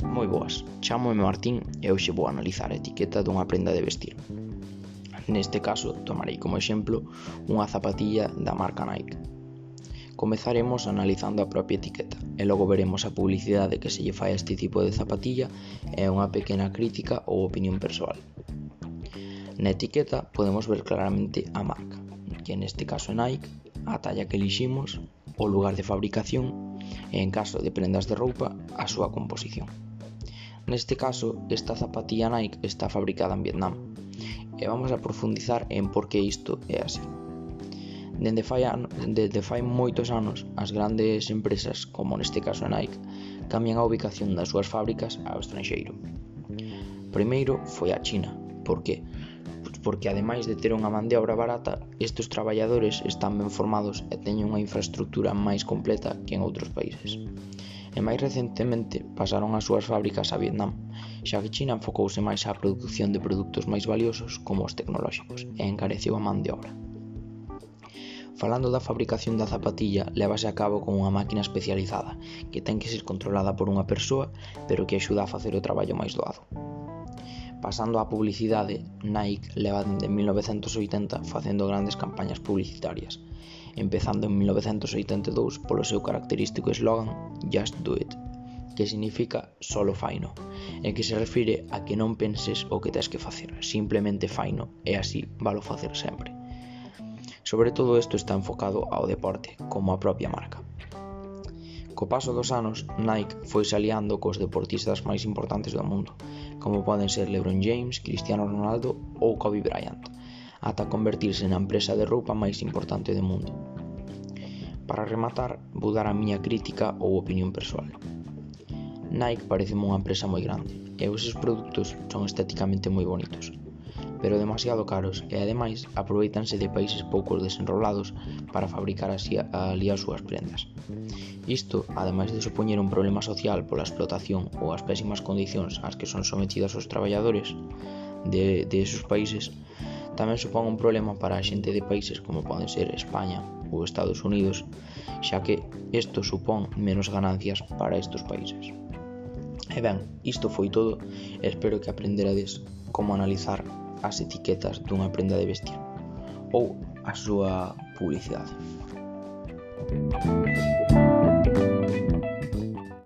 Moi boas, chamome Martín e hoxe vou analizar a etiqueta dunha prenda de vestir. Neste caso, tomarei como exemplo unha zapatilla da marca Nike. Comezaremos analizando a propia etiqueta e logo veremos a publicidade que se lle fai a este tipo de zapatilla e unha pequena crítica ou opinión persoal. Na etiqueta podemos ver claramente a marca, que neste caso é Nike, a talla que eliximos, o lugar de fabricación e en caso de prendas de roupa a súa composición. Neste caso, esta zapatilla Nike está fabricada en Vietnam e vamos a profundizar en por que isto é así. Dende fai, an... Dende fai moitos anos, as grandes empresas, como neste caso a Nike, cambian a ubicación das súas fábricas ao estranxeiro. Primeiro foi a China. Por que? Pois porque ademais de ter unha man de obra barata, estes traballadores están ben formados e teñen unha infraestructura máis completa que en outros países e máis recentemente pasaron as súas fábricas a Vietnam, xa que China enfocouse máis á produción de produtos máis valiosos como os tecnolóxicos e encareceu a man de obra. Falando da fabricación da zapatilla, levase a cabo con unha máquina especializada, que ten que ser controlada por unha persoa, pero que axuda a facer o traballo máis doado. Pasando á publicidade, Nike leva dende 1980 facendo grandes campañas publicitarias, empezando en 1982 polo seu característico eslogan Just Do It, que significa solo faino, e que se refire a que non penses o que tens que facer, simplemente faino e así valo facer sempre. Sobre todo isto está enfocado ao deporte, como a propia marca. Co paso dos anos, Nike foi aliando cos deportistas máis importantes do mundo, como poden ser LeBron James, Cristiano Ronaldo ou Kobe Bryant, ata convertirse na empresa de roupa máis importante do mundo. Para rematar, vou dar a miña crítica ou opinión persoal. Nike parece unha empresa moi grande e os seus produtos son estéticamente moi bonitos, pero demasiado caros e ademais aproveitanse de países pouco desenrolados para fabricar así ali as súas prendas. Isto, ademais de supoñer un problema social pola explotación ou as pésimas condicións ás que son sometidas os traballadores de, de esos países, tamén supón un problema para a xente de países como poden ser España ou Estados Unidos, xa que isto supón menos ganancias para estes países. E ben, isto foi todo, espero que aprenderades como analizar as etiquetas dunha prenda de vestir ou a súa publicidade. Thank you.